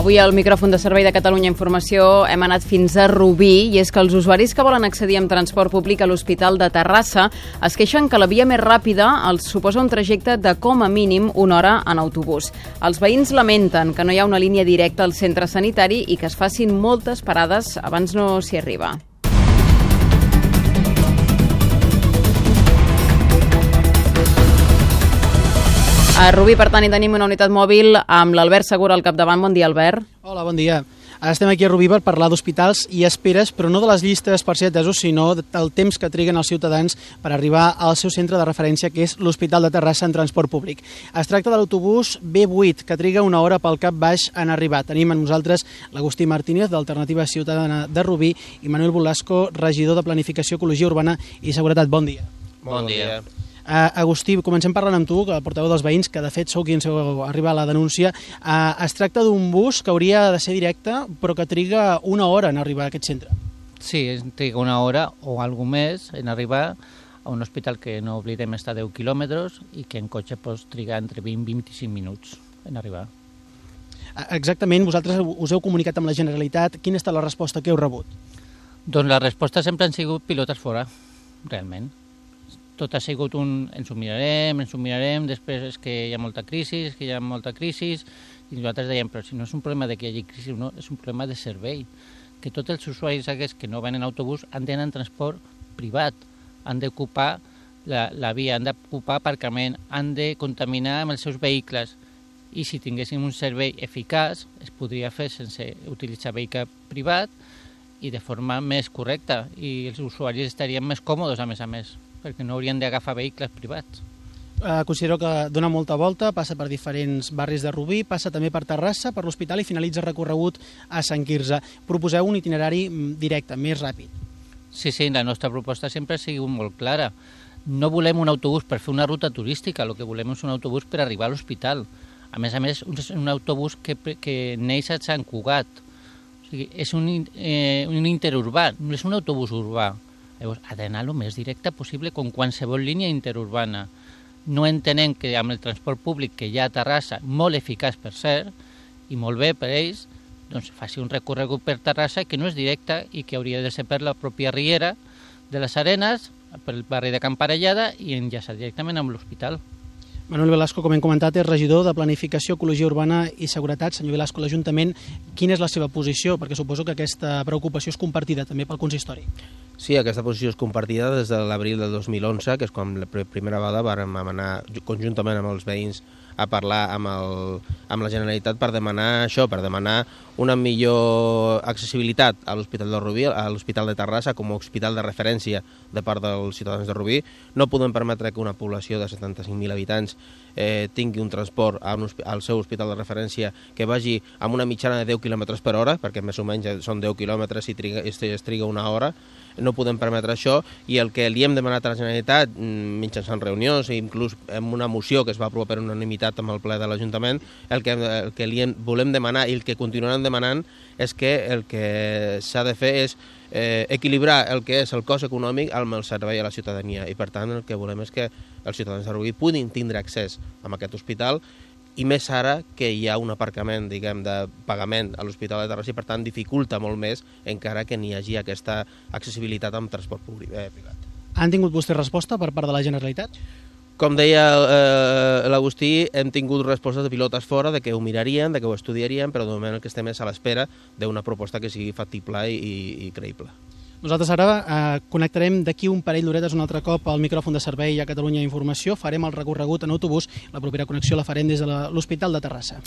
Avui al micròfon de Servei de Catalunya Informació hem anat fins a Rubí i és que els usuaris que volen accedir amb transport públic a l'Hospital de Terrassa es queixen que la via més ràpida els suposa un trajecte de com a mínim una hora en autobús. Els veïns lamenten que no hi ha una línia directa al centre sanitari i que es facin moltes parades abans no s'hi arriba. A Rubí, per tant, hi tenim una unitat mòbil amb l'Albert Segura al capdavant. Bon dia, Albert. Hola, bon dia. Ara estem aquí a Rubí per parlar d'hospitals i esperes, però no de les llistes per ser atesos, sinó del temps que triguen els ciutadans per arribar al seu centre de referència, que és l'Hospital de Terrassa en transport públic. Es tracta de l'autobús B8, que triga una hora pel cap baix en arribar. Tenim amb nosaltres l'Agustí Martínez, d'Alternativa Ciutadana de Rubí, i Manuel Bolasco, regidor de Planificació, Ecologia Urbana i Seguretat. Bon dia. Bon, bon dia. dia. Uh, Agustí, comencem parlant amb tu, que el portaveu dels veïns, que de fet sou qui ens heu arribat a la denúncia. Uh, es tracta d'un bus que hauria de ser directe, però que triga una hora en arribar a aquest centre. Sí, triga una hora o alguna més en arribar a un hospital que no oblidem està a 10 quilòmetres i que en cotxe pots trigar entre 20 i 25 minuts en arribar. Exactament, vosaltres us heu comunicat amb la Generalitat. Quina està la resposta que heu rebut? Doncs la resposta sempre han sigut pilotes fora, realment tot ha sigut un ens ho mirarem, ens ho mirarem, després és que hi ha molta crisi, és que hi ha molta crisi, i nosaltres dèiem, però si no és un problema de que hi hagi crisi, no, és un problema de servei, que tots els usuaris aquests que no van en autobús han d'anar en transport privat, han d'ocupar la, la via, han d'ocupar aparcament, han de contaminar amb els seus vehicles, i si tinguéssim un servei eficaç es podria fer sense utilitzar vehicle privat i de forma més correcta i els usuaris estarien més còmodes a més a més perquè no haurien d'agafar vehicles privats. Eh, considero que dona molta volta, passa per diferents barris de Rubí, passa també per Terrassa, per l'hospital i finalitza recorregut a Sant Quirze. Proposeu un itinerari mm, directe, més ràpid. Sí, sí, la nostra proposta sempre ha sigut molt clara. No volem un autobús per fer una ruta turística, el que volem és un autobús per arribar a l'hospital. A més a més, un, un autobús que, que neix a Sant Cugat. O sigui, és un, eh, un interurbà, no és un autobús urbà Llavors, ha d'anar el més directe possible com qualsevol línia interurbana. No entenem que amb el transport públic que hi ha a Terrassa, molt eficaç per cert, i molt bé per ells, doncs faci un recorregut per Terrassa que no és directe i que hauria de ser per la pròpia Riera de les Arenes, pel barri de Camparellada i enllaçar directament amb l'hospital. Manuel Velasco, com hem comentat, és regidor de Planificació, Ecologia Urbana i Seguretat. Senyor Velasco, l'Ajuntament, quina és la seva posició? Perquè suposo que aquesta preocupació és compartida també pel consistori. Sí, aquesta posició és compartida des de l'abril del 2011, que és quan la primera vegada vam anar conjuntament amb els veïns a parlar amb, el, amb la Generalitat per demanar això, per demanar una millor accessibilitat a l'Hospital de Rubí, a l'Hospital de Terrassa com a hospital de referència de part dels ciutadans de Rubí. No podem permetre que una població de 75.000 habitants eh, tingui un transport a un, al seu hospital de referència que vagi amb una mitjana de 10 km per hora, perquè més o menys són 10 km i triga, es triga una hora, no podem permetre això i el que li hem demanat a la Generalitat mm, mitjançant reunions i inclús en una moció que es va aprovar per unanimitat amb el ple de l'Ajuntament, el, que, el que li volem demanar i el que continuaran demanant és que el que s'ha de fer és eh, equilibrar el que és el cost econòmic amb el servei a la ciutadania i per tant el que volem és que els ciutadans de Rubí puguin tindre accés a aquest hospital i més ara que hi ha un aparcament diguem, de pagament a l'Hospital de Terrassa i per tant dificulta molt més encara que n'hi hagi aquesta accessibilitat amb transport públic, eh, privat. Han tingut vostè resposta per part de la Generalitat? Com deia eh, l'Agustí, hem tingut respostes de pilotes fora de que ho mirarien, de que ho estudiarien, però de moment el que estem és a l'espera d'una proposta que sigui factible i, i creïble. Nosaltres ara eh, connectarem d'aquí un parell d'horetes un altre cop al micròfon de servei a Catalunya Informació, farem el recorregut en autobús, la propera connexió la farem des de l'Hospital de Terrassa.